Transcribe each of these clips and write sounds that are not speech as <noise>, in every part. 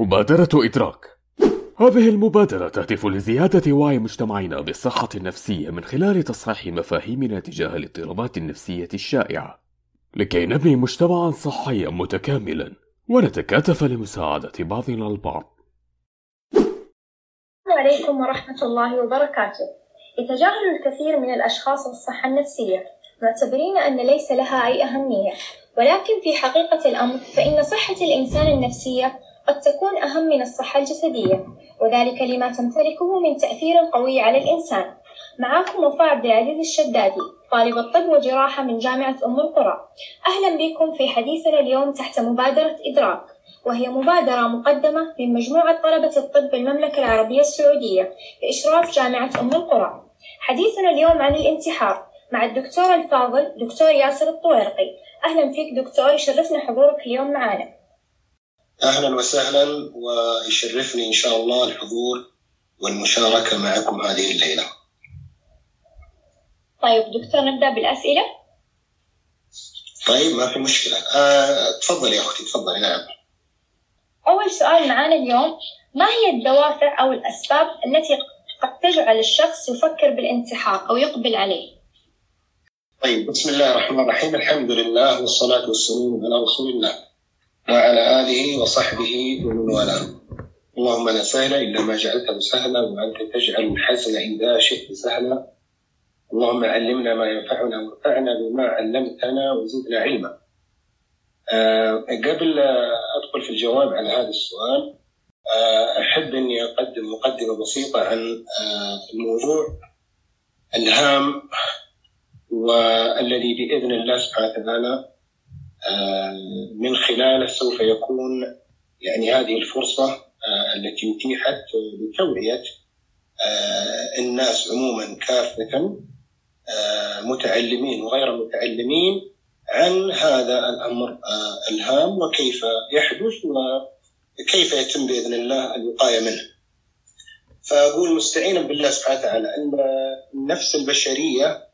مبادرة إدراك. هذه المبادرة تهدف لزيادة وعي مجتمعنا بالصحة النفسية من خلال تصحيح مفاهيمنا تجاه الاضطرابات النفسية الشائعة. لكي نبني مجتمعا صحيا متكاملا ونتكاتف لمساعدة بعضنا البعض. السلام عليكم ورحمة الله وبركاته. يتجاهل الكثير من الأشخاص الصحة النفسية معتبرين أن ليس لها أي أهمية. ولكن في حقيقة الأمر فإن صحة الإنسان النفسية قد تكون أهم من الصحة الجسدية وذلك لما تمتلكه من تأثير قوي على الإنسان. معكم وفاء عبد العزيز الشدادي طالب الطب وجراحة من جامعة أم القرى. أهلا بكم في حديثنا اليوم تحت مبادرة إدراك وهي مبادرة مقدمة من مجموعة طلبة الطب بالمملكة العربية السعودية بإشراف جامعة أم القرى. حديثنا اليوم عن الانتحار مع الدكتور الفاضل دكتور ياسر الطويرقي. أهلا فيك دكتور يشرفنا حضورك اليوم معنا أهلا وسهلا ويشرفني إن شاء الله الحضور والمشاركة معكم هذه الليلة. طيب دكتور نبدأ بالأسئلة طيب ما في مشكلة. آه، تفضلي يا أختي تفضلي نعم. أول سؤال معانا اليوم ما هي الدوافع أو الأسباب التي قد تجعل الشخص يفكر بالانتحار أو يقبل عليه؟ طيب بسم الله الرحمن الرحيم الحمد لله والصلاة والسلام على رسول الله وعلى آله وصحبه ومن والاه. اللهم لا سهل إلا ما جعلته سهلا وأنت تجعل الحزن اذا شئت سهلا. اللهم علمنا ما ينفعنا وانفعنا بما علمتنا وزدنا علما. آه، قبل أدخل في الجواب على هذا السؤال آه، أحب أني أقدم مقدمة بسيطة عن آه، الموضوع الهام والذي بإذن الله سبحانه وتعالى من خلاله سوف يكون يعني هذه الفرصة التي أتيحت لتوعية الناس عموما كافة متعلمين وغير متعلمين عن هذا الأمر الهام وكيف يحدث وكيف يتم بإذن الله الوقاية منه. فأقول مستعينا بالله سبحانه وتعالى أن النفس البشرية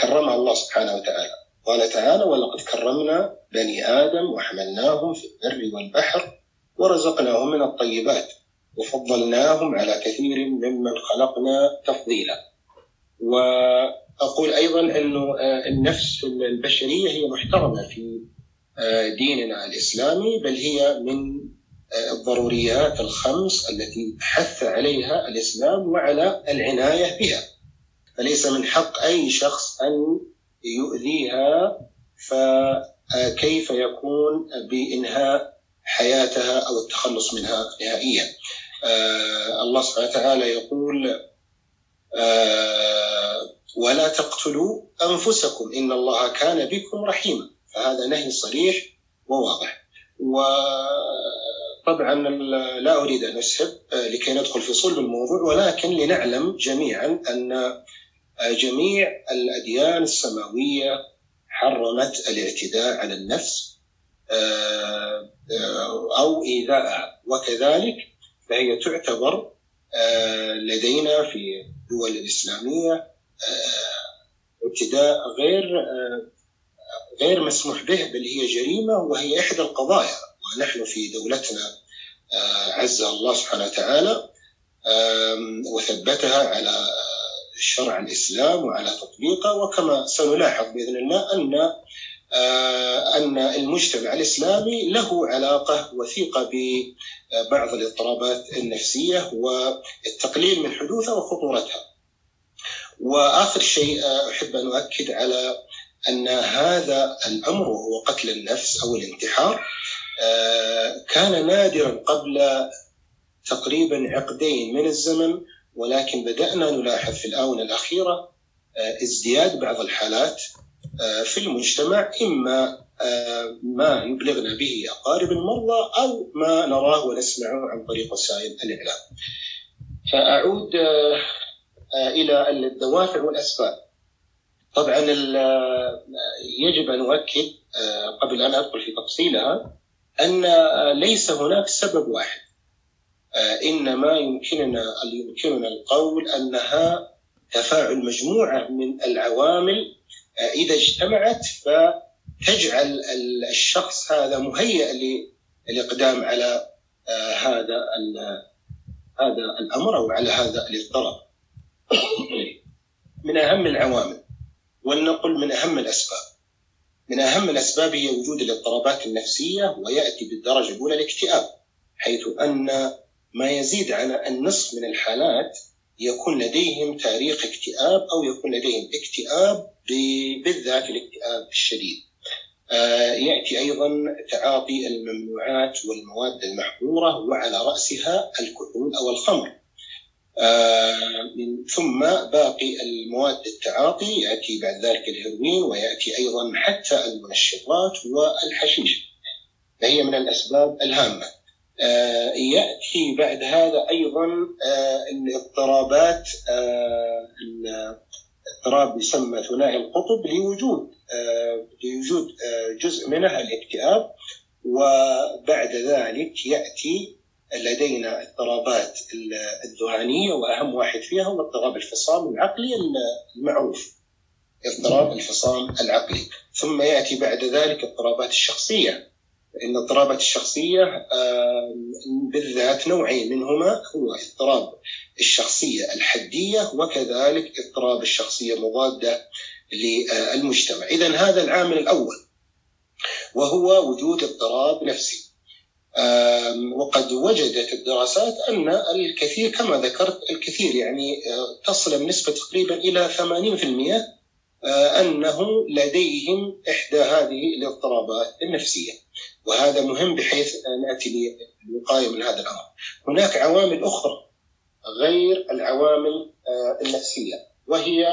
كرمها الله سبحانه وتعالى. قال تعالى: ولقد كرمنا بني آدم وحملناهم في البر والبحر ورزقناهم من الطيبات وفضلناهم على كثير ممن خلقنا تفضيلا. وأقول أيضا انه النفس البشرية هي محترمة في ديننا الإسلامي بل هي من الضروريات الخمس التي حث عليها الإسلام وعلى العناية بها. فليس من حق أي شخص أن يؤذيها فكيف يكون بإنهاء حياتها أو التخلص منها نهائيا. الله سبحانه وتعالى يقول ولا تقتلوا أنفسكم إن الله كان بكم رحيما فهذا نهي صريح وواضح وطبعا لا أريد أن أسهب لكي ندخل في صلب الموضوع ولكن لنعلم جميعا أن جميع الأديان السماوية حرمت الاعتداء على النفس أو ايذائها وكذلك فهي تعتبر لدينا في الدول الإسلامية اعتداء غير غير مسموح به بل هي جريمة وهي إحدى القضايا. ونحن في دولتنا عزها الله سبحانه وتعالى وثبتها على شرع الإسلام وعلى تطبيقه وكما سنلاحظ بإذن الله أن أن المجتمع الإسلامي له علاقة وثيقة ببعض الاضطرابات النفسية والتقليل من حدوثها وخطورتها. وآخر شيء أحب أن أؤكد على أن هذا الأمر وهو قتل النفس أو الانتحار كان نادرا قبل تقريبا عقدين من الزمن ولكن بدأنا نلاحظ في الآونة الأخيرة ازدياد بعض الحالات في المجتمع إما ما يبلغنا به أقارب المرضى أو ما نراه ونسمعه عن طريق وسائل الإعلام. فأعود إلى الدوافع والأسباب. طبعا يجب أن أؤكد قبل أن أدخل في تفصيلها أن ليس هناك سبب واحد. إنما يمكننا يمكننا القول أنها تفاعل مجموعة من العوامل إذا اجتمعت فتجعل الشخص هذا مهيئ للإقدام على هذا هذا الأمر أو على هذا الاضطراب. من أهم العوامل ولنقل من أهم الأسباب. من أهم الأسباب هي وجود الاضطرابات النفسية ويأتي بالدرجة الأولى الاكتئاب حيث أن ما يزيد عن النصف من الحالات يكون لديهم تاريخ اكتئاب أو يكون لديهم اكتئاب بالذات الاكتئاب الشديد. آه، يأتي أيضا تعاطي الممنوعات والمواد المحظورة وعلى رأسها الكحول أو الخمر. آه، ثم باقي المواد التعاطي يأتي بعد ذلك الهيروين ويأتي أيضا حتى المنشطات والحشيش. فهي من الأسباب الهامة. آه، يأتي بعد هذا أيضا الاضطرابات اضطراب يسمى ثنائي القطب لوجود آه، لوجود آه، جزء منه الاكتئاب وبعد ذلك يأتي لدينا اضطرابات الذهانية وأهم واحد فيها هو اضطراب الفصام العقلي المعروف اضطراب الفصام العقلي. ثم يأتي بعد ذلك اضطرابات الشخصية. إن اضطرابات الشخصية بالذات نوعين منهما هو اضطراب الشخصية الحدية وكذلك اضطراب الشخصية المضادة للمجتمع. اذا هذا العامل الأول وهو وجود اضطراب نفسي. وقد وجدت الدراسات أن الكثير كما ذكرت الكثير يعني تصل بنسبة تقريبا إلى 80% أنه لديهم إحدى هذه الاضطرابات النفسية. وهذا مهم بحيث نأتي للوقاية من هذا الأمر. هناك عوامل أخرى غير العوامل النفسية وهي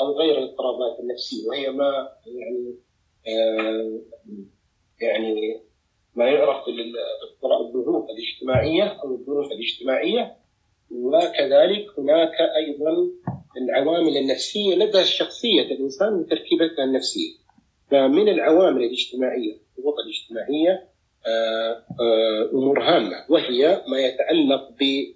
أو غير الاضطرابات النفسية وهي ما يعني يعني ما يعرف بالظروف الاجتماعية أو الظروف الاجتماعية وكذلك هناك أيضا العوامل النفسية لدى شخصيه الإنسان وتركيبتها النفسية. فمن العوامل الاجتماعية الضغوط الاجتماعية آه، آه، أمور هامة. وهي ما يتعلق ب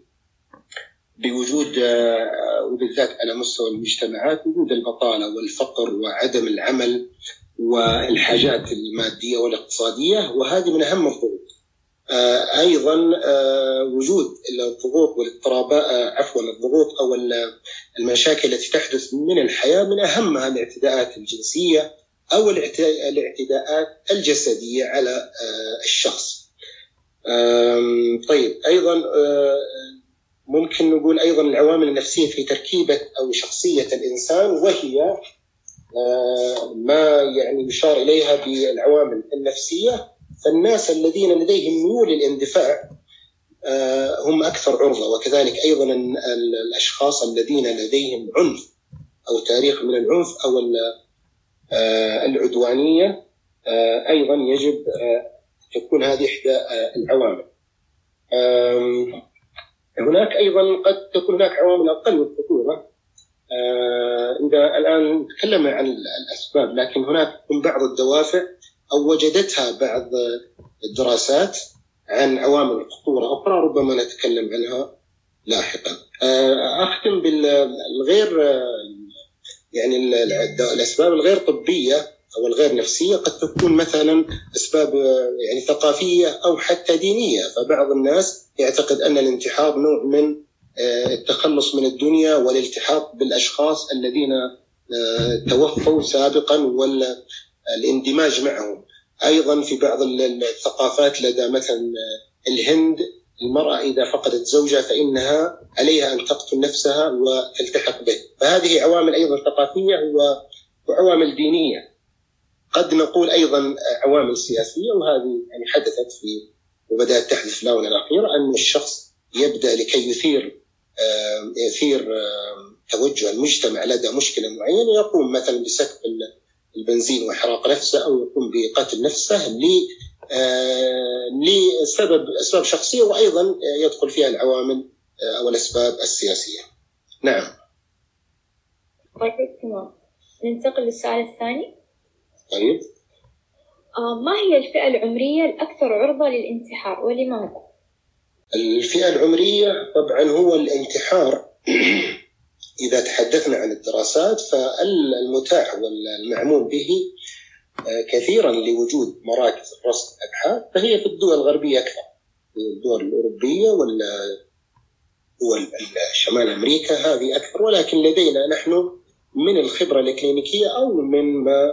بوجود آه، وبالذات على مستوى المجتمعات وجود البطالة والفقر وعدم العمل والحاجات المادية والاقتصادية. وهذه من أهم الضغوط. أيضا وجود الضغوط والاضطرابات عفوا الضغوط أو المشاكل التي تحدث من الحياة من اهمها الاعتداءات الجنسية. أو الاعتداءات الجسدية على آه، الشخص. طيب أيضا آه، ممكن نقول أيضا العوامل النفسية في تركيبة أو شخصية الإنسان وهي آه، ما يعني يشار إليها بالعوامل النفسية فالناس الذين لديهم ميول للاندفاع هم أكثر عرضة وكذلك أيضا الأشخاص الذين لديهم عنف أو تاريخ من العنف أو آه، العدوانية آه، أيضا يجب آه، تكون هذه إحدى العوامل. هناك أيضا قد تكون هناك عوامل أقل الخطورة إذا الآن نتكلم عن الأسباب لكن هناك بعض الدوافع أو وجدتها بعض الدراسات عن عوامل الخطوره أخرى ربما نتكلم عنها لاحقا. أختم بالغير يعني الأسباب الغير طبية أو الغير نفسية قد تكون مثلا أسباب يعني ثقافية أو حتى دينية. فبعض الناس يعتقد أن الانتحار نوع من آه، التخلص من الدنيا والالتحاق بالأشخاص الذين آه، توفوا سابقا والاندماج معهم. أيضا في بعض الثقافات لدى مثلا الهند المرأة إذا فقدت زوجها فإنها عليها أن تقتل نفسها وتلتحق به. فهذه عوامل أيضا ثقافية وعوامل دينية. قد نقول أيضا عوامل سياسية وهذه يعني حدثت في وبدأت تحدث في الآونة الأخيرة أن الشخص يبدأ لكي يثير يثير توجه المجتمع لدى مشكلة معينة يقوم مثلا بسكب البنزين وإحراق نفسه أو يقوم بقتل نفسه لسبب اسباب شخصيه وأيضا يدخل فيها العوامل آه، أو الأسباب السياسية. نعم. طيب تمام. ننتقل للسؤال الثاني. طيب. آه ما هي الفئة العمرية الأكثر عرضة للانتحار ولماذا؟ الفئة العمرية طبعا هو الانتحار <clears throat> إذا تحدثنا عن الدراسات فالمتاح والمعمول به آه، كثيرا لوجود مراكز رصد ابحاث فهي في الدول الغربية أكثر. الدول الأوروبية ولا دول شمال أمريكا هذه أكثر. ولكن لدينا نحن من الخبرة الكلينيكيه أو من ما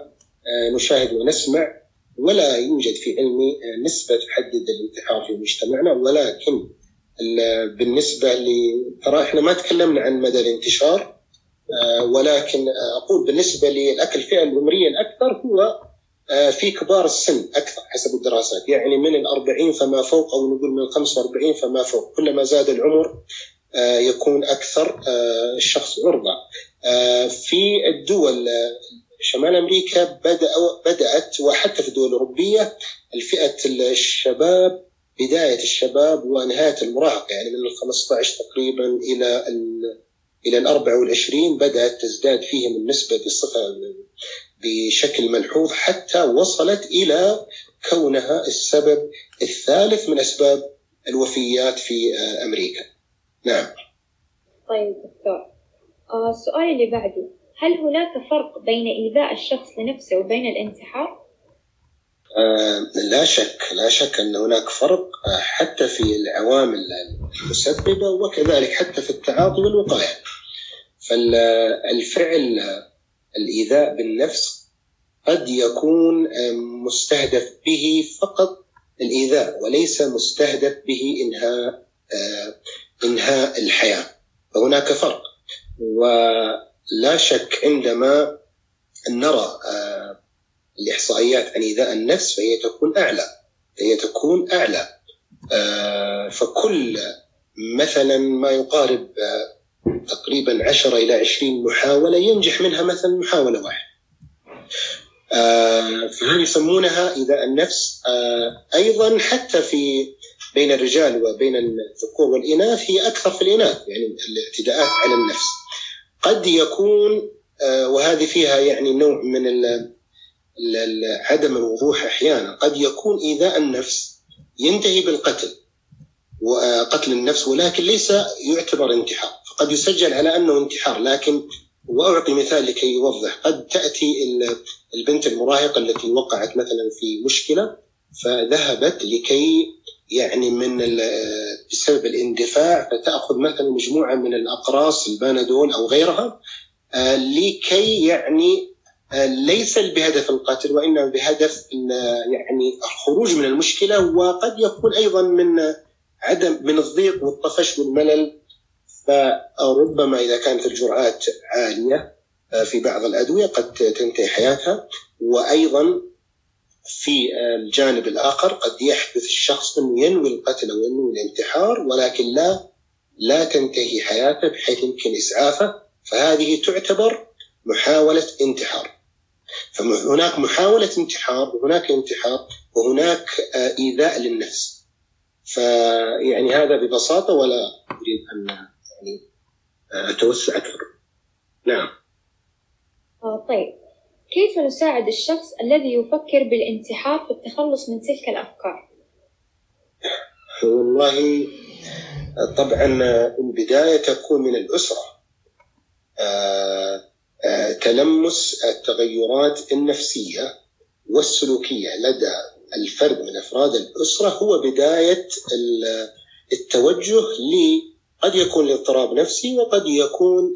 آه، نشاهد ونسمع. ولا يوجد في علمي آه، نسبة تحدد الانتحار في مجتمعنا. ولكن بالنسبة ل ترى إحنا ما تكلمنا عن مدى الانتشار آه، ولكن أقول بالنسبة للأكل الفئه العمريه الأكثر هو في كبار السن أكثر حسب الدراسات. يعني من ال 40 فما فوق أو نقول من ال 45 فما فوق. كلما زاد العمر آه، يكون أكثر آه، الشخص عرضة. آه، في الدول شمال أمريكا بدأ بدأت وحتى في الدول الأوروبية الفئة الشباب بداية الشباب ونهاية المراهقه يعني من ال 15 تقريبا إلى إلى ال 24 بدأت تزداد فيهم النسبة بصفة بشكل ملحوظ حتى وصلت إلى كونها السبب الثالث من أسباب الوفيات في أمريكا. نعم طيب دكتور آه السؤال اللي بعده هل هناك فرق بين إيذاء الشخص لنفسه وبين الانتحار؟ آه لا شك لا شك أن هناك فرق آه حتى في العوامل المسببة وكذلك حتى في التعاطي والوقاية فالفعل الإيذاء بالنفس قد يكون مستهدف به فقط الإيذاء وليس مستهدف به إنهاء آه، إنهاء الحياة. فهناك فرق. ولا شك عندما نرى آه، الإحصائيات عن إيذاء النفس فهي تكون أعلى هي تكون أعلى. آه، فكل مثلا ما يقارب تقريبا 10 إلى 20 محاولة ينجح منها مثلا محاولة واحدة. فهذه يسمونها ايذاء النفس أيضا حتى في بين الرجال وبين الذكور والإناث هي أكثر في الإناث يعني الاعتداءات على النفس. قد يكون آه، وهذه فيها يعني نوع من عدم الوضوح أحيانا. قد يكون إيذاء النفس ينتهي بالقتل وقتل النفس ولكن ليس يعتبر انتحار. فقد يسجل على أنه انتحار لكن وأعطي مثال لكي يوضح. قد تأتي البنت المراهقة التي وقعت مثلا في مشكلة فذهبت لكي يعني من بسبب الاندفاع فتأخذ مثلا مجموعة من الأقراص البانادول أو غيرها آه، لكي يعني آه، ليس بهدف القتل وإنما بهدف يعني الخروج من المشكلة وقد يكون أيضا من عدم من الضيق والطفش والملل فربما إذا كانت الجرعات عالية آه، في بعض الأدوية قد تنتهي حياتها. وأيضا في الجانب الآخر قد يحدث الشخص أنه ينوي القتل أو ينوي الانتحار ولكن لا لا تنتهي حياته بحيث يمكن إسعافه. فهذه تعتبر محاولة انتحار. فهناك محاولة انتحار وهناك انتحار وهناك آه، إيذاء للنفس. فيعني هذا ببساطة ولا أريد أن يعني آه، أتوسع أكثر. نعم. آه طيب. كيف نساعد الشخص الذي يفكر بالانتحار في التخلص من تلك الأفكار؟ والله طبعا البداية تكون من الأسرة. آه، آه، تلمس التغيرات النفسية والسلوكية لدى الفرد من أفراد الأسرة هو بداية التوجه ل قد يكون لاضطراب نفسي وقد يكون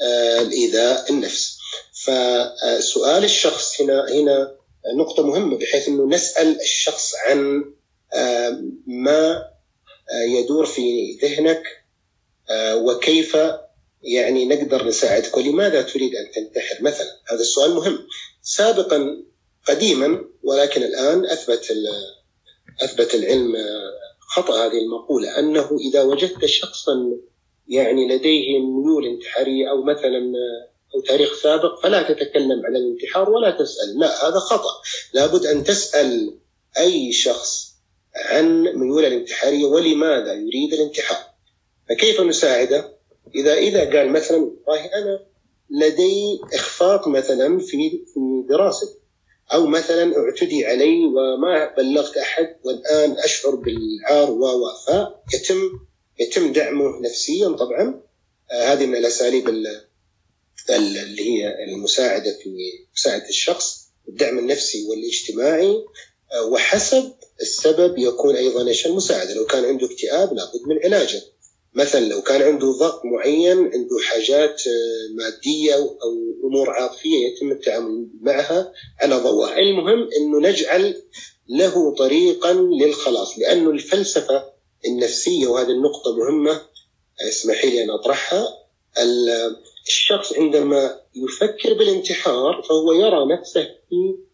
للإيذاء النفسي. فسؤال الشخص هنا هنا نقطة مهمة بحيث إنه نسأل الشخص عن ما يدور في ذهنك وكيف يعني نقدر نساعدك ولماذا تريد أن تنتحر مثلا. هذا السؤال مهم. سابقا قديما ولكن الآن أثبت أثبت العلم خطأ هذه المقولة أنه إذا وجدت شخصا يعني لديه ميول انتحاريه أو مثلا أو تاريخ سابق فلا تتكلم عن الانتحار ولا تسأل. لا هذا خطأ. لابد أن تسأل أي شخص عن ميول الانتحارية ولماذا يريد الانتحار. فكيف نساعده؟ إذا إذا قال مثلا والله أنا لدي إخفاق مثلا في دراستي أو مثلا اعتدي علي وما بلغت أحد والآن أشعر بالعار و فيتم يتم دعمه نفسيا طبعا. آه هذه من الأساليب اللي هي المساعدة في مساعدة الشخص الدعم النفسي والاجتماعي. آه، وحسب السبب يكون أيضا إيش المساعدة؟ لو كان عنده اكتئاب لابد من علاجه. مثلا لو كان عنده ضغط معين عنده حاجات آه، مادية أو أمور عاطفية يتم التعامل معها على ضوءها المهم إنه نجعل له طريقا للخلاص لأنه الفلسفة النفسية وهذه النقطة مهمة اسمحي لي أن أطرحها. الشخص عندما يفكر بالانتحار فهو يرى نفسه في آه،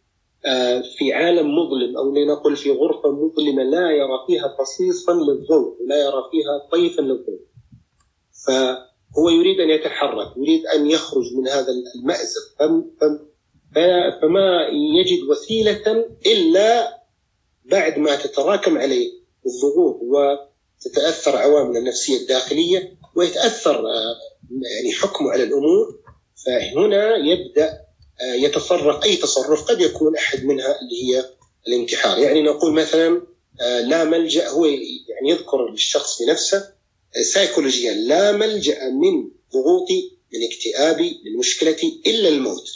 في عالم مظلم أو لنقل في غرفة مظلمة لا يرى فيها فصيصا للضوء لا يرى فيها طيفا للضوء فهو يريد أن يتحرك يريد أن يخرج من هذا المأزق. فما يجد وسيلة إلا بعد ما تتراكم عليه الضغوط وتتأثر عوامل النفسية الداخلية ويتأثر آه، يعني حكمه على الأمور. فهنا يبدأ آه، يتصرف أي تصرف قد يكون أحد منها اللي هي الانتحار. يعني نقول مثلا آه، لا ملجأ هو يعني يذكر للشخص بنفسه سيكولوجيا لا ملجأ من ضغوطي من اكتئابي من مشكلتي إلا الموت.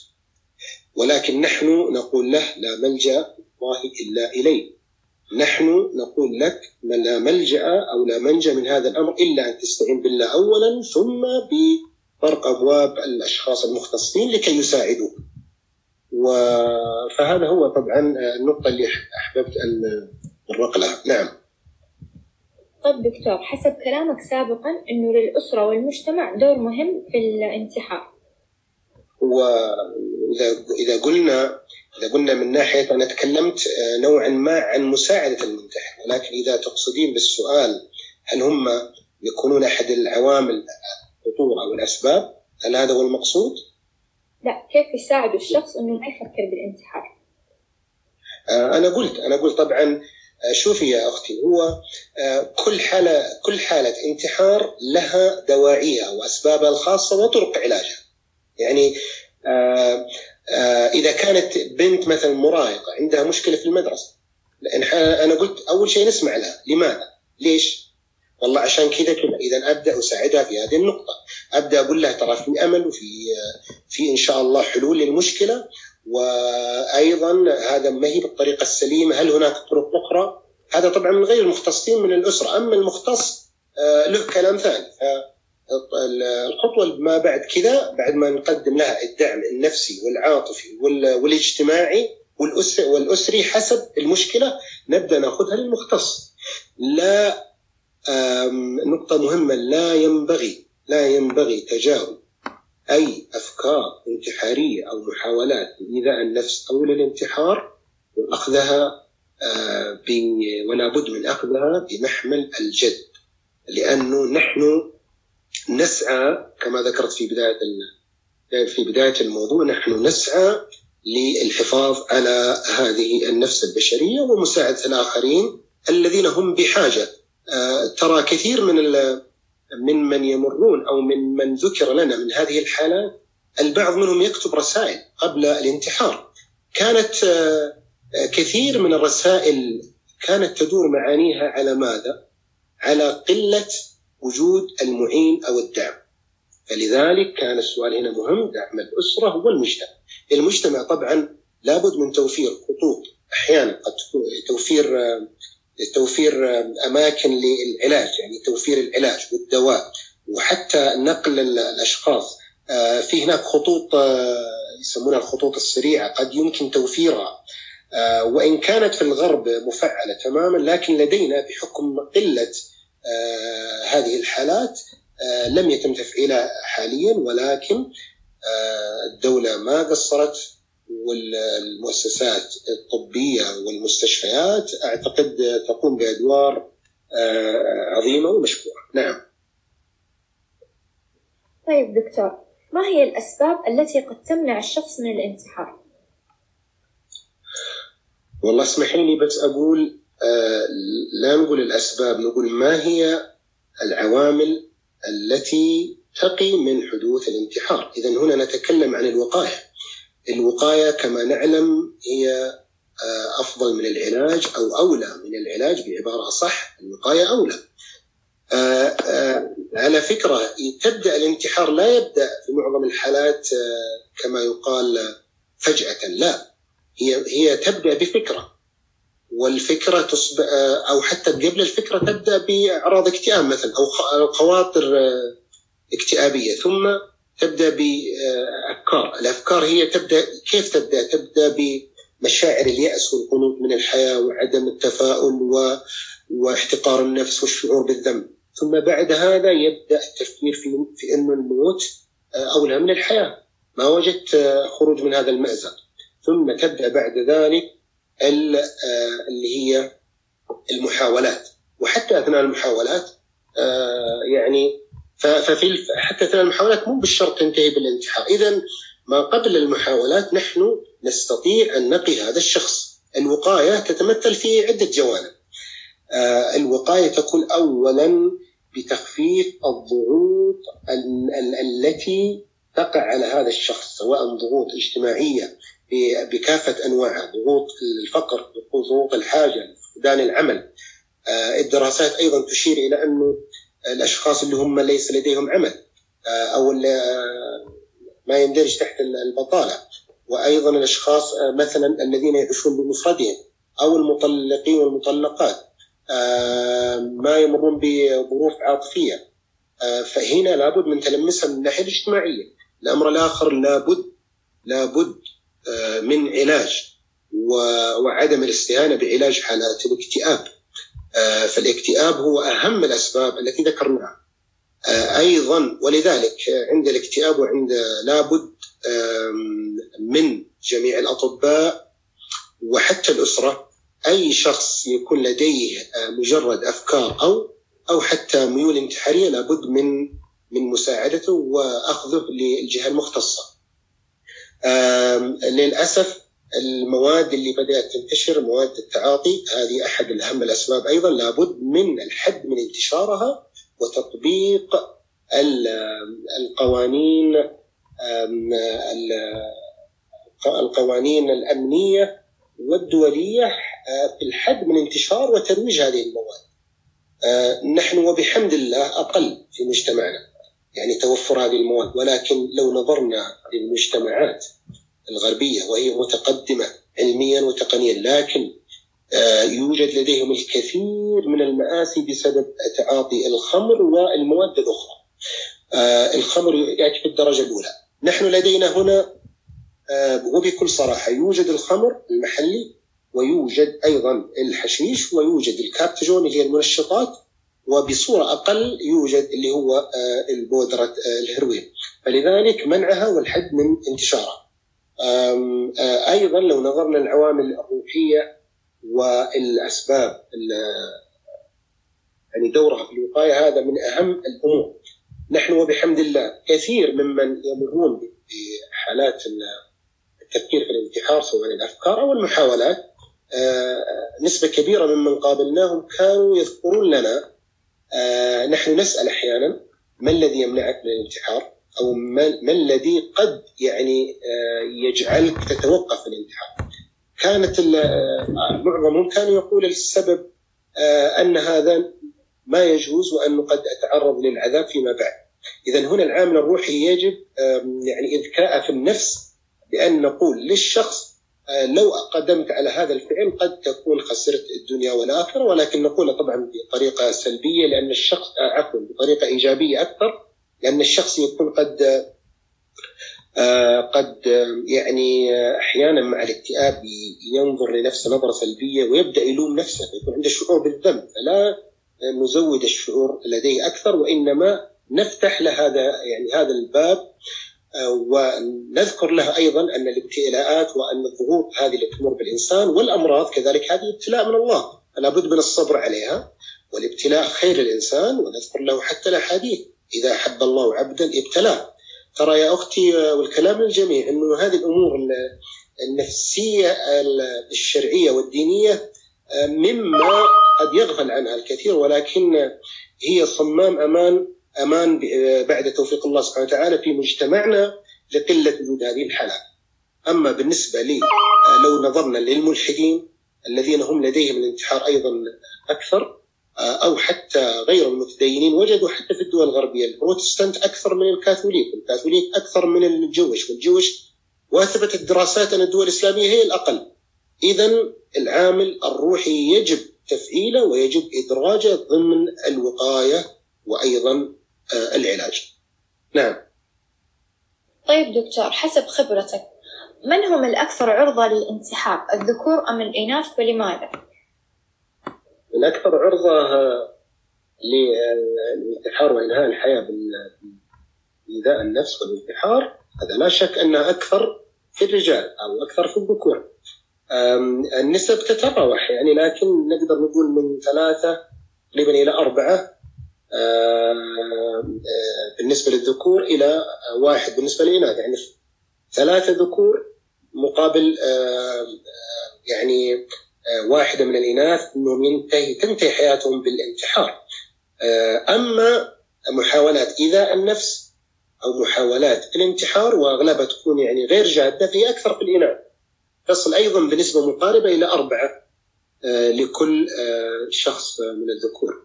ولكن نحن نقول له لا ملجأ الله إلا إليه. نحن نقول لك لا ملجأ أو لا منجأ من هذا الأمر إلا أن تستعين بالله اولا ثم بطرق أبواب الأشخاص المختصين لكي يساعدوك. فهذا هو طبعا النقطة اللي أحببت أن أتطرق لها نعم. طيب دكتور حسب كلامك سابقا أنه للأسرة والمجتمع دور مهم في الانتحار. وإذا إذا قلنا إذا قلنا من ناحية أنا تكلمت نوعا ما عن مساعدة المنتحر ولكن إذا تقصدين بالسؤال هل هم يكونون أحد العوامل الخطورة والأسباب هل هذا هو المقصود؟ لا كيف يساعدوا الشخص إنه ما يفكر بالانتحار آه، أنا قلت أنا قلت طبعا آه، شوفي يا أختي هو آه، كل حالة كل حالة انتحار لها دواعيها وأسبابها الخاصة وطرق علاجها يعني إذا كانت بنت مثلا مراهقه عندها مشكلة في المدرسة لأن أنا قلت أول شيء نسمع لها لماذا؟ ليش؟ والله عشان كذا كذا إذا أبدأ أساعدها في هذه النقطة. أبدأ أقول لها ترى في أمل وفي في إن شاء الله حلول للمشكلة. وأيضا هذا ما هي بالطريقة السليمة هل هناك طرق أخرى؟ هذا طبعا من غير المختصين من الأسرة. أما المختص آه، له كلام ثاني. الخطوة ما بعد كذا بعد ما نقدم لها الدعم النفسي والعاطفي والاجتماعي والأسري حسب المشكلة نبدأ نأخذها للمختص. لا نقطة مهمة لا ينبغي لا ينبغي تجاهل أي أفكار انتحارية أو محاولات لإيذاء النفس أو للانتحار وأخذها آه، ولا بد من أخذها بمحمل الجد لأنه نحن نسعى كما ذكرت في بداية في بداية الموضوع نحن نسعى للحفاظ على هذه النفس البشرية ومساعدة الآخرين الذين هم بحاجة. ترى كثير من من من يمرون أو من من ذكر لنا من هذه الحالات البعض منهم يكتب رسائل قبل الانتحار. كانت آه، كثير من الرسائل كانت تدور معانيها على ماذا؟ على قلة وجود المعين أو الدعم فلذلك كان السؤال هنا مهم دعم الأسرة والمجتمع المجتمع. طبعا لابد من توفير خطوط أحيانا قد توفير آه، توفير أماكن للعلاج يعني توفير العلاج والدواء وحتى نقل الأشخاص. آه، في هناك خطوط آه، يسمونها الخطوط السريعة قد يمكن توفيرها. آه، وإن كانت في الغرب مفعلة تماما لكن لدينا بحكم قلة هذه الحالات لم يتم تفعيلها حاليا ولكن الدولة ما قصرت والمؤسسات الطبية والمستشفيات أعتقد تقوم بأدوار آه، عظيمة ومشكورة. نعم. طيب دكتور ما هي الأسباب التي قد تمنع الشخص من الانتحار؟ والله اسمحي لي بس أقول آه، لا نقول الأسباب نقول ما هي العوامل التي تقي من حدوث الانتحار. إذا هنا نتكلم عن الوقاية. الوقاية كما نعلم هي آه، أفضل من العلاج أو أولى من العلاج بعبارة أصح الوقاية أولى. آه، آه، على فكرة تبدأ الانتحار لا يبدأ في معظم الحالات كما يقال فجأة لا هي هي تبدأ بفكرة والفكرة تصبح أو حتى قبل الفكرة تبدأ بأعراض اكتئاب مثلا أو خواطر اكتئابية ثم تبدأ بافكار، الأفكار هي تبدأ كيف تبدأ؟ تبدأ بمشاعر اليأس والقنوط من الحياة وعدم التفاؤل و... واحتقار النفس والشعور بالذنب، ثم بعد هذا يبدأ التفكير في في انه الموت أولى من الحياة، ما وجدت خروج من هذا المأزق، ثم تبدأ بعد ذلك اللي هي المحاولات، وحتى أثناء المحاولات يعني ففي حتى اثناء المحاولات مو بالشرط تنتهي بالانتحار، إذا ما قبل المحاولات نحن نستطيع أن نقي هذا الشخص. الوقاية تتمثل في عدة جوانب. آه الوقاية تكون اولا بتخفيف الضغوط التي تقع على هذا الشخص سواء ضغوط اجتماعية بكافة انواعها، ضغوط الفقر، ضغوط الحاجة، فقدان العمل. آه الدراسات أيضا تشير إلى أنه الأشخاص اللي هم ليس لديهم عمل. آه، أو ما يندرج تحت البطالة. وأيضا الأشخاص آه، مثلا الذين يعيشون بمفردهم أو المطلقين والمطلقات آه، ما يمرون بظروف عاطفية. فهنا لابد من تلمسها من الناحية الاجتماعية. الأمر الآخر لابد لابد من علاج وعدم الاستهانة بعلاج حالات الاكتئاب. آه، فالاكتئاب هو أهم الأسباب التي ذكرناها. آه، أيضا ولذلك عند الاكتئاب وعند لابد من جميع الأطباء وحتى الأسرة أي شخص يكون لديه آه، مجرد أفكار أو أو حتى ميول انتحارية لابد من من مساعدته وأخذه للجهة المختصة. للأسف المواد اللي بدأت تنتشر مواد التعاطي هذه أحد اهم الأسباب أيضا لابد من الحد من انتشارها وتطبيق القوانين القوانين الأمنية والدولية في الحد من انتشار وترويج هذه المواد. نحن وبحمد الله أقل في مجتمعنا يعني توفر هذه المواد ولكن لو نظرنا للمجتمعات الغربية وهي متقدمة علميا وتقنيا لكن آه، يوجد لديهم الكثير من المآسي بسبب تعاطي الخمر والمواد الأخرى. آه، الخمر يأتي في الدرجة الأولى. نحن لدينا هنا آه، وبكل صراحة يوجد الخمر المحلي ويوجد أيضا الحشيش ويوجد الكابتجون اللي هي المنشطات وبصورة أقل يوجد اللي هو البودرة الهروين فلذلك منعها والحد من انتشارها. أيضا لو نظرنا للعوامل الروحية والأسباب يعني دورها في الوقاية هذا من أهم الأمور. نحن وبحمد الله كثير ممن يمرون بحالات التفكير في الانتحار سواء الأفكار أو المحاولات نسبة كبيرة ممن قابلناهم كانوا يذكرون لنا نحن نسأل أحيانا ما الذي يمنعك من الانتحار؟ أو ما الذي قد يعني آه، يجعلك تتوقف الانتحار. كانت آه، معظمهم كانوا يقول السبب آه، أن هذا ما يجوز وانه قد أتعرض للعذاب فيما بعد. اذا هنا العامل الروحي يجب يعني إذكاء في النفس بأن نقول للشخص لو قدمت على هذا الفعل قد تكون خسرت الدنيا والآخرة ولكن نقول طبعا بطريقة سلبية لأن الشخص عفوا بطريقة إيجابية أكثر لأن الشخص يكون قد آه، قد يعني أحيانا مع الاكتئاب ينظر لنفسه نظرة سلبية ويبدأ يلوم نفسه يكون عنده شعور بالذنب فلا نزود الشعور لديه أكثر وإنما نفتح له هذا يعني هذا الباب آه، ونذكر له أيضا أن الابتلاءات وأن الضغوط هذه اللي تمر بالإنسان والأمراض كذلك هذه ابتلاء من الله فلا بد من الصبر عليها والابتلاء خير للإنسان ونذكر له حتى الأحاديث. إذا أحب الله عبدا ابتلاه. ترى يا أختي والكلام للجميع أنه هذه الأمور النفسية الشرعية والدينية مما قد يغفل عنها الكثير ولكن هي صمام أمان أمان بعد توفيق الله سبحانه وتعالى في مجتمعنا لقلة وجود هذه الحالات. أما بالنسبة لي لو نظرنا للملحدين الذين هم لديهم الانتحار أيضا أكثر أو حتى غير المتدينين وجدوا حتى في الدول الغربية البروتستانت أكثر من الكاثوليك، الكاثوليك أكثر من الجوش، والجوش واثبت الدراسات أن الدول الإسلامية هي الأقل. إذا العامل الروحي يجب تفعيله ويجب إدراجه ضمن الوقاية وأيضا آه، العلاج نعم طيب دكتور حسب خبرتك من هم الأكثر عرضة للانسحاب الذكور أم الإناث ولماذا؟ الأكثر عرضة للانتحار وإنهاء الحياة بإيذاء النفس والانتحار هذا لا شك أنه أكثر في الرجال أو أكثر في الذكور. النسب تتراوح يعني لكن نقدر نقول من ثلاثة تقريبا إلى أربعة بالنسبة للذكور إلى واحد بالنسبة للإناث. يعني ثلاثة ذكور مقابل يعني واحدة من الإناث أنهم ينتهي تنتهي حياتهم بالانتحار. أما محاولات إيذاء النفس أو محاولات الانتحار وأغلبها تكون يعني غير جادة فهي أكثر في الإناث. تصل أيضا بنسبة مقاربة إلى أربعة لكل شخص من الذكور.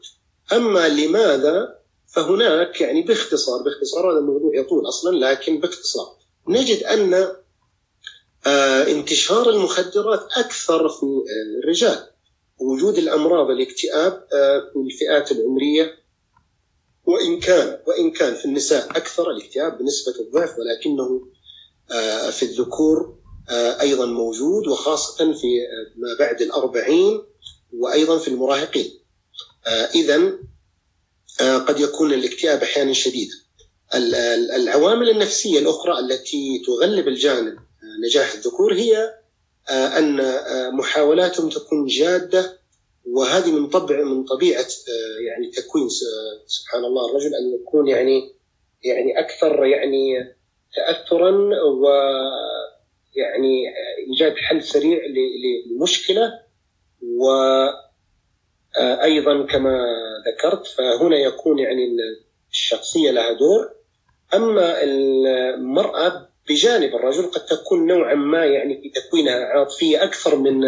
أما لماذا؟ فهناك يعني باختصار باختصار هذا الموضوع يطول أصلا لكن باختصار. نجد آه، انتشار المخدرات أكثر في الرجال. وجود الأمراض الاكتئاب آه، في الفئات العمرية وإن كان وإن كان في النساء أكثر الاكتئاب بنسبة الضعف ولكنه آه، في الذكور أيضا موجود وخاصة في ما بعد الأربعين وأيضا في المراهقين. إذا قد يكون الاكتئاب أحيانا شديدا العوامل النفسية الأخرى التي تغلب الجانب نجاح الذكور هي آه، أن آه، محاولاتهم تكون جادة وهذه من طبع من طبيعة آه، يعني تكوين سبحان الله الرجل أن يكون يعني يعني أكثر يعني تاثرا و يعني إيجاد حل سريع للمشكلة و أيضا كما ذكرت فهنا يكون يعني الشخصية لها دور. أما المرأة بجانب الرجل قد تكون نوعا ما يعني في تكوينها عاطفية أكثر من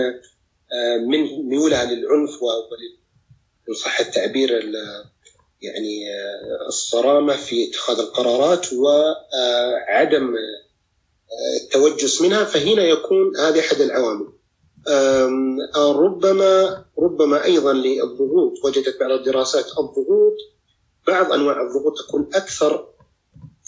آه، من ميولها للعنف وإن صح التعبير يعني آه، الصرامة في اتخاذ القرارات وعدم آه، التوجس منها فهنا يكون هذه أحد العوامل. ربما ربما أيضا للضغوط وجدت بعض الدراسات الضغوط بعض أنواع الضغوط تكون أكثر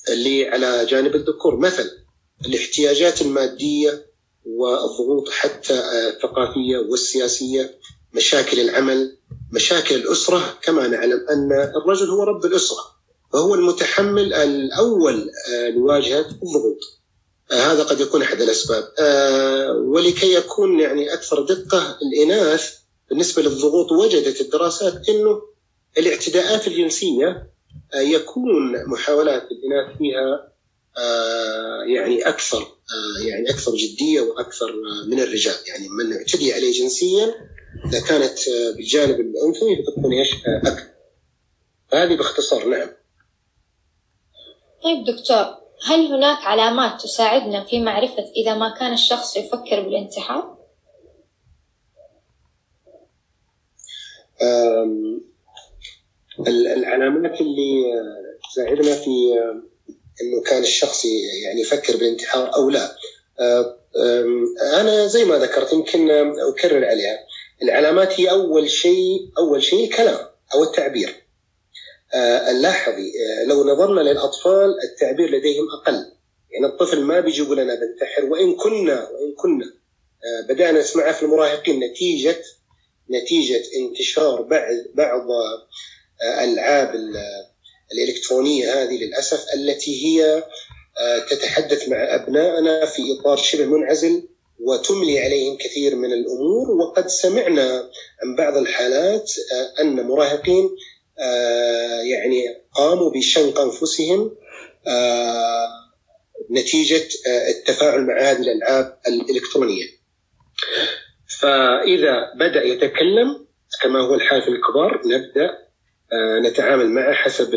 اللي على جانب الذكور مثلا الاحتياجات المادية والضغوط حتى الثقافية والسياسية مشاكل العمل مشاكل الأسرة. كما نعلم أن الرجل هو رب الأسرة فهو المتحمل الأول لواجهه الضغوط. هذا قد يكون أحد الأسباب. ولكي يكون يعني أكثر دقة الإناث بالنسبة للضغوط وجدت الدراسات إنه الاعتداءات الجنسية يكون محاولات الإناث فيها يعني أكثر آه، يعني أكثر جدية وأكثر من الرجال. يعني من يعتدي عليه جنسيا إذا كانت بالجانب الانثوي فتكون إيش؟ أكثر هذه باختصار نعم. طيب دكتور هل هناك علامات تساعدنا في معرفة إذا ما كان الشخص يفكر بالانتحار؟ العلامات اللي تساعدنا في إنه كان الشخص يعني يفكر بالانتحار أو لا. أنا زي ما ذكرت يمكن أكرر عليها. العلامات هي أول شيء أول شيء الكلام أو التعبير. لاحظي لو نظرنا للأطفال التعبير لديهم أقل. يعني الطفل ما بيجي يقول أنا بنتحر وإن كنا وإن كنا بدأنا نسمعها في المراهقين نتيجة نتيجة انتشار بعض بعض ألعاب الإلكترونية هذه للأسف التي هي آه، تتحدث مع أبنائنا في إطار شبه منعزل وتملي عليهم كثير من الأمور وقد سمعنا عن بعض الحالات آه، أن مراهقين آه، يعني قاموا بشنق أنفسهم نتيجة التفاعل مع هذه الألعاب الإلكترونية. فإذا بدأ يتكلم كما هو الحال في الكبار نبدأ آه، نتعامل معه حسب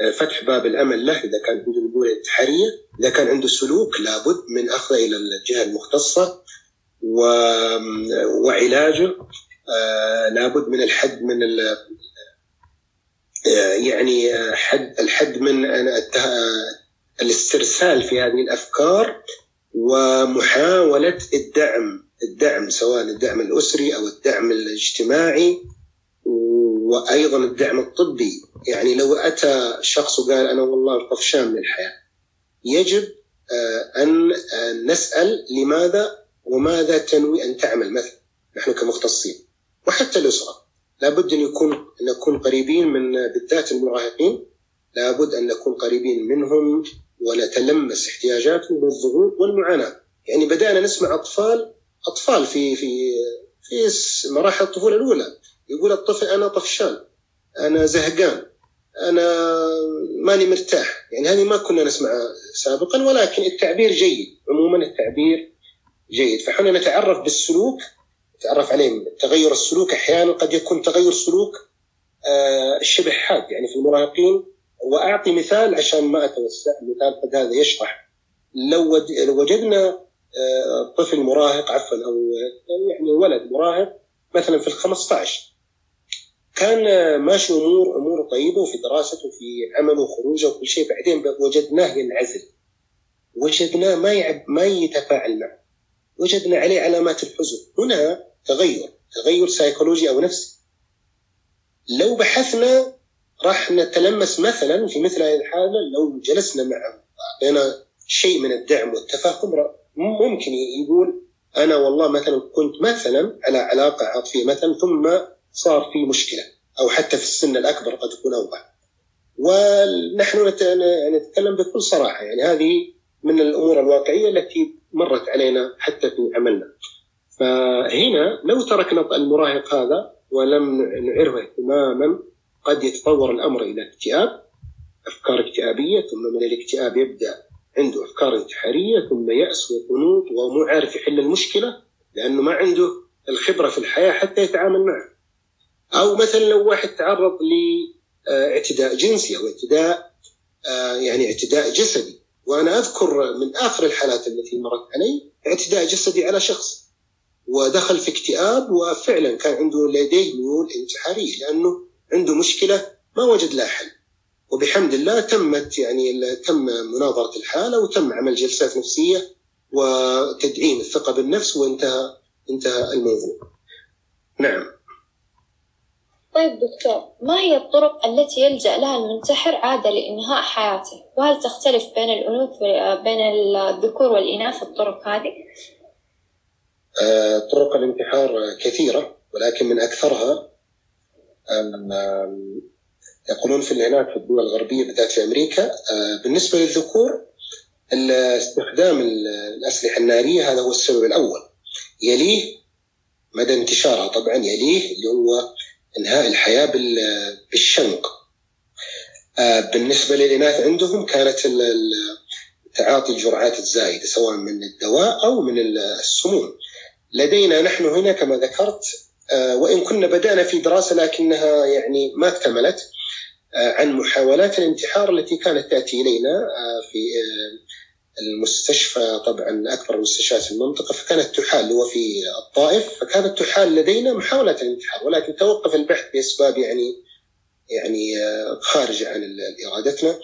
آه، فتح باب الأمل له. إذا كان عنده نقول انتحاريه، إذا كان عنده سلوك لابد من أخذه إلى الجهة المختصة وعلاجه. آه، لابد من الحد من يعني حد الحد من الاسترسال في هذه الأفكار ومحاولة الدعم الدعم سواء الدعم الأسري أو الدعم الاجتماعي. وأيضا الدعم الطبي. يعني لو أتى شخص وقال أنا والله طفشان من الحياة يجب آه، أن نسأل لماذا وماذا تنوي أن تعمل. مثلا نحن كمختصين وحتى الأسرة. لابد أن يكون أن نكون قريبين من بالذات المراهقين. لابد أن نكون قريبين منهم ونتلمس احتياجاتهم بالضغوط والمعاناة. يعني بدأنا نسمع أطفال أطفال في في في مراحل الطفولة الأولى. يقول الطفل أنا طفشان أنا زهقان أنا ماني مرتاح. يعني هذه ما كنا نسمعها سابقا ولكن التعبير جيد. عموما التعبير جيد. فحنا نتعرف بالسلوك نتعرف عليه. تغير السلوك أحيانا قد يكون تغير سلوك آه، شبه حاد يعني في المراهقين وأعطي مثال عشان ما أتوسع. مثال قد هذا يشرح. لو وجدنا آه، طفل مراهق عفوا أو يعني ولد مراهق مثلا في ال 15 كان ماشي امور أمور طيبة وفي دراسته وفي عمله وخروجه وكل شيء. بعدين وجدناه ينعزل. وجدناه ما يعب ما يتفاعل معه. وجدنا عليه علامات الحزن. هنا تغير. تغير سيكولوجي أو نفسي. لو بحثنا راح نتلمس مثلا في مثل هذه الحالة لو جلسنا معه أعطينا شيء من الدعم والتفاهم ممكن يقول أنا والله مثلا كنت مثلا على علاقة عاطفية مثلا ثم صار في مشكلة أو حتى في السن الأكبر قد يكون أوضح ونحن نتكلم بكل صراحة يعني هذه من الأمور الواقعية التي مرت علينا حتى في عملنا فهنا لو تركنا المراهق هذا ولم نعره اهتماما قد يتطور الأمر إلى اكتئاب أفكار اكتئابية ثم من الاكتئاب يبدأ عنده أفكار انتحارية ثم يأس وقنوط ومو عارف يحل المشكلة لأنه ما عنده الخبرة في الحياة حتى يتعامل معها. أو مثلا لو واحد تعرض لإعتداء جنسي أو إعتداء آه، يعني إعتداء جسدي وأنا أذكر من آخر الحالات التي مرت علي إعتداء جسدي على شخص ودخل في اكتئاب وفعلا كان عنده لديه ميول انتحارية لأنه عنده مشكلة ما وجد لها حل وبحمد الله تمت يعني تم مناظرة الحالة وتم عمل جلسات نفسية وتدعيم الثقة بالنفس وانتهى انتهى الموضوع. نعم. طيب دكتور ما هي الطرق التي يلجأ لها المنتحر عادة لإنهاء حياته وهل تختلف بين الأنوث بين الذكور والإناث الطرق هذه؟ آه، طرق الانتحار كثيرة ولكن من أكثرها يقولون في هناك في الدول الغربية بالذات في أمريكا آه، بالنسبة للذكور استخدام الأسلحة النارية هذا هو السبب الأول يليه مدى انتشارها طبعا يليه اللي هو انهاء الحياة بالشنق. آه، بالنسبة للإناث عندهم كانت تعاطي الجرعات الزايدة سواء من الدواء أو من السموم. لدينا نحن هنا كما ذكرت آه، وإن كنا بدأنا في دراسة لكنها يعني ما اكتملت آه، عن محاولات الانتحار التي كانت تأتي إلينا في المستشفى طبعا أكبر المستشفيات في المنطقة فكانت تحال هو في الطائف فكانت تحال لدينا محاولة الانتحار ولكن توقف البحث بأسباب يعني يعني آه، خارجة عن إرادتنا.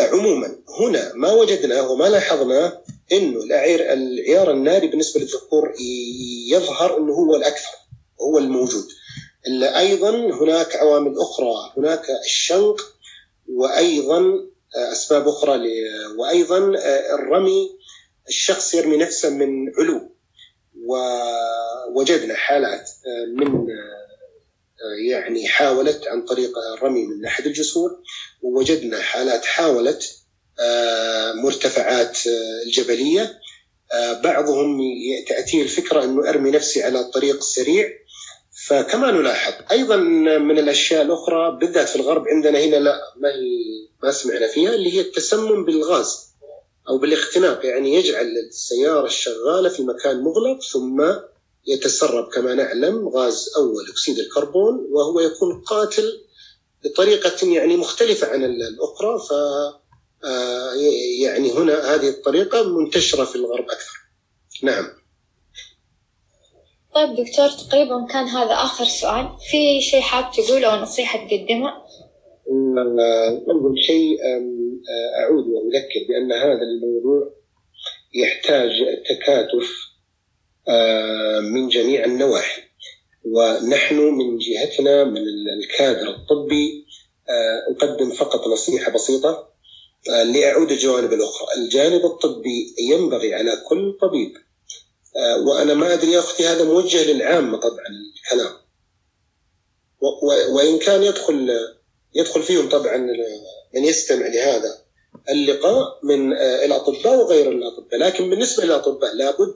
عموما هنا ما وجدناه وما لاحظناه إنه العيار العيار الناري بالنسبة للذكور يظهر إنه هو الأكثر هو الموجود. إلا أيضا هناك عوامل أخرى هناك الشنق وأيضا أسباب أخرى وأيضا آه، الرمي الشخص يرمي نفسه من علو ووجدنا حالات آه، من آه، يعني حاولت عن طريق الرمي من أحد الجسور ووجدنا حالات حاولت مرتفعات الجبلية بعضهم تأتيه الفكرة أنه أرمي نفسي على الطريق السريع فكما نلاحظ أيضا من الأشياء الأخرى بالذات في الغرب عندنا هنا لا ما هي ما سمعنا فيها اللي هي التسمم بالغاز أو بالاختناق يعني يجعل السيارة الشغالة في مكان مغلق ثم يتسرب كما نعلم غاز أول أكسيد الكربون وهو يكون قاتل بطريقة يعني مختلفة عن الأخرى ف آه، يعني هنا هذه الطريقة منتشرة في الغرب أكثر. نعم. طيب دكتور تقريبا كان هذا آخر سؤال. في شيء حاب تقوله أو نصيحة تقدمها؟ أول شيء أعود وأذكر بأن هذا الموضوع يحتاج تكاتف من جميع النواحي. ونحن من جهتنا من الكادر الطبي أقدم فقط نصيحة بسيطة لأعود الجوانب الأخرى. الجانب الطبي ينبغي على كل طبيب وأنا ما أدري يا أختي هذا موجه للعامة طبعا الكلام. وإن كان يدخل يدخل فيهم طبعا من يستمع لهذا اللقاء من الأطباء وغير الأطباء. لكن بالنسبة للأطباء لابد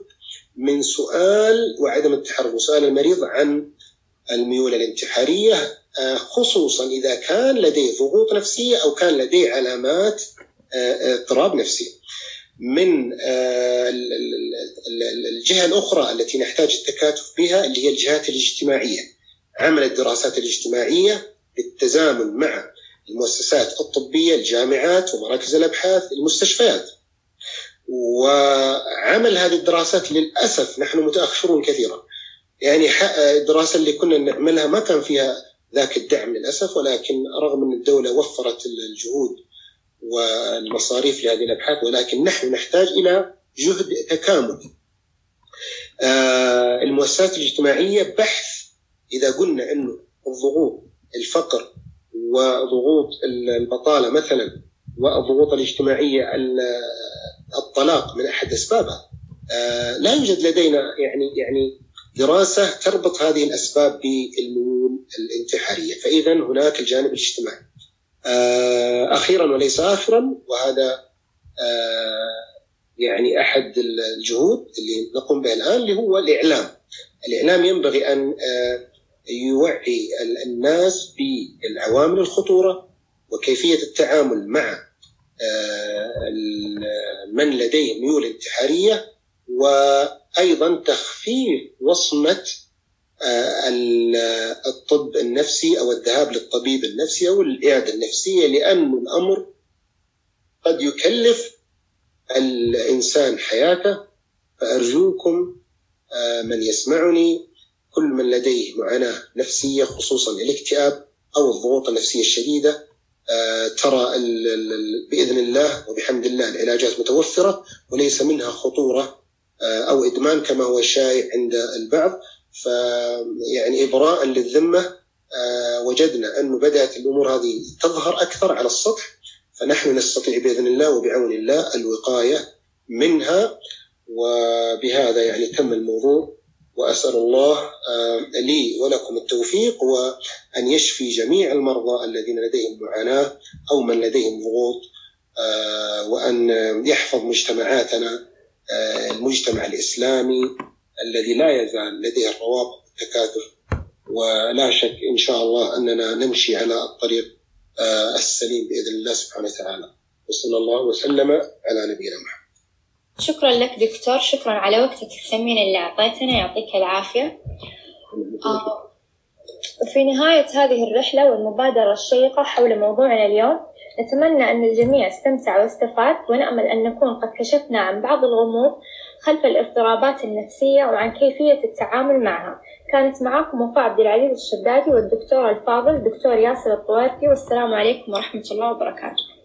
من سؤال وعدم التحرك سؤال المريض عن الميول الانتحارية خصوصا إذا كان لديه ضغوط نفسية أو كان لديه علامات اضطراب نفسي. من الجهة الأخرى التي نحتاج التكاتف بها اللي هي الجهات الاجتماعية. عمل الدراسات الاجتماعية بالتزامن مع المؤسسات الطبية الجامعات ومراكز الأبحاث المستشفيات. وعمل هذه الدراسات للأسف نحن متأخرون كثيرا. يعني الدراسة اللي كنا نعملها ما كان فيها ذاك الدعم للأسف ولكن رغم أن الدولة وفرت الجهود والمصاريف لهذه الأبحاث ولكن نحن نحتاج إلى جهد تكامل آه المؤسسات الاجتماعية بحث إذا قلنا أنه الضغوط الفقر وضغوط البطالة مثلا والضغوط الاجتماعية الطلاق من أحد أسبابها آه لا يوجد لدينا يعني يعني دراسة تربط هذه الأسباب بالميول الانتحارية. فإذا هناك الجانب الاجتماعي. أخيرا وليس آخرا وهذا آه يعني أحد الجهود اللي نقوم بها الآن اللي هو الإعلام. الإعلام ينبغي أن آه يوعي الناس بالعوامل الخطورة وكيفية التعامل مع من لديه ميول انتحارية وأيضا تخفيف وصمة الطب النفسي أو الذهاب للطبيب النفسي أو الإعادة النفسية لأن الأمر قد يكلف الإنسان حياته فأرجوكم من يسمعني كل من لديه معاناة نفسية خصوصا الاكتئاب أو الضغوط النفسية الشديدة ترى بإذن الله وبحمد الله العلاجات متوفرة وليس منها خطورة أو إدمان كما هو الشائع عند البعض. فيعني إبراء للذمة وجدنا انه بدأت الأمور هذه تظهر أكثر على السطح فنحن نستطيع بإذن الله وبعون الله الوقاية منها وبهذا يعني تم الموضوع وأسأل الله لي ولكم التوفيق وأن يشفي جميع المرضى الذين لديهم معاناة أو من لديهم ضغوط وأن يحفظ مجتمعاتنا المجتمع الإسلامي الذي لا يزال لديه الروابط والتكاتف ولا شك إن شاء الله أننا نمشي على الطريق السليم بإذن الله سبحانه وتعالى. وصلى الله وسلم على نبينا محمد. شكرا لك دكتور شكرا على وقتك. الثمين اللي أعطيتنا يعطيك العافية. آه في نهاية هذه الرحلة والمبادرة الشيقة حول موضوعنا اليوم نتمنى أن الجميع استمتع واستفاد ونأمل أن نكون قد كشفنا عن بعض الغموض خلف الاضطرابات النفسية وعن كيفية التعامل معها. كانت معكم وفاء عبد العزيز الشدادي والدكتور الفاضل دكتور ياسر الطوارتي والسلام عليكم ورحمة الله وبركاته.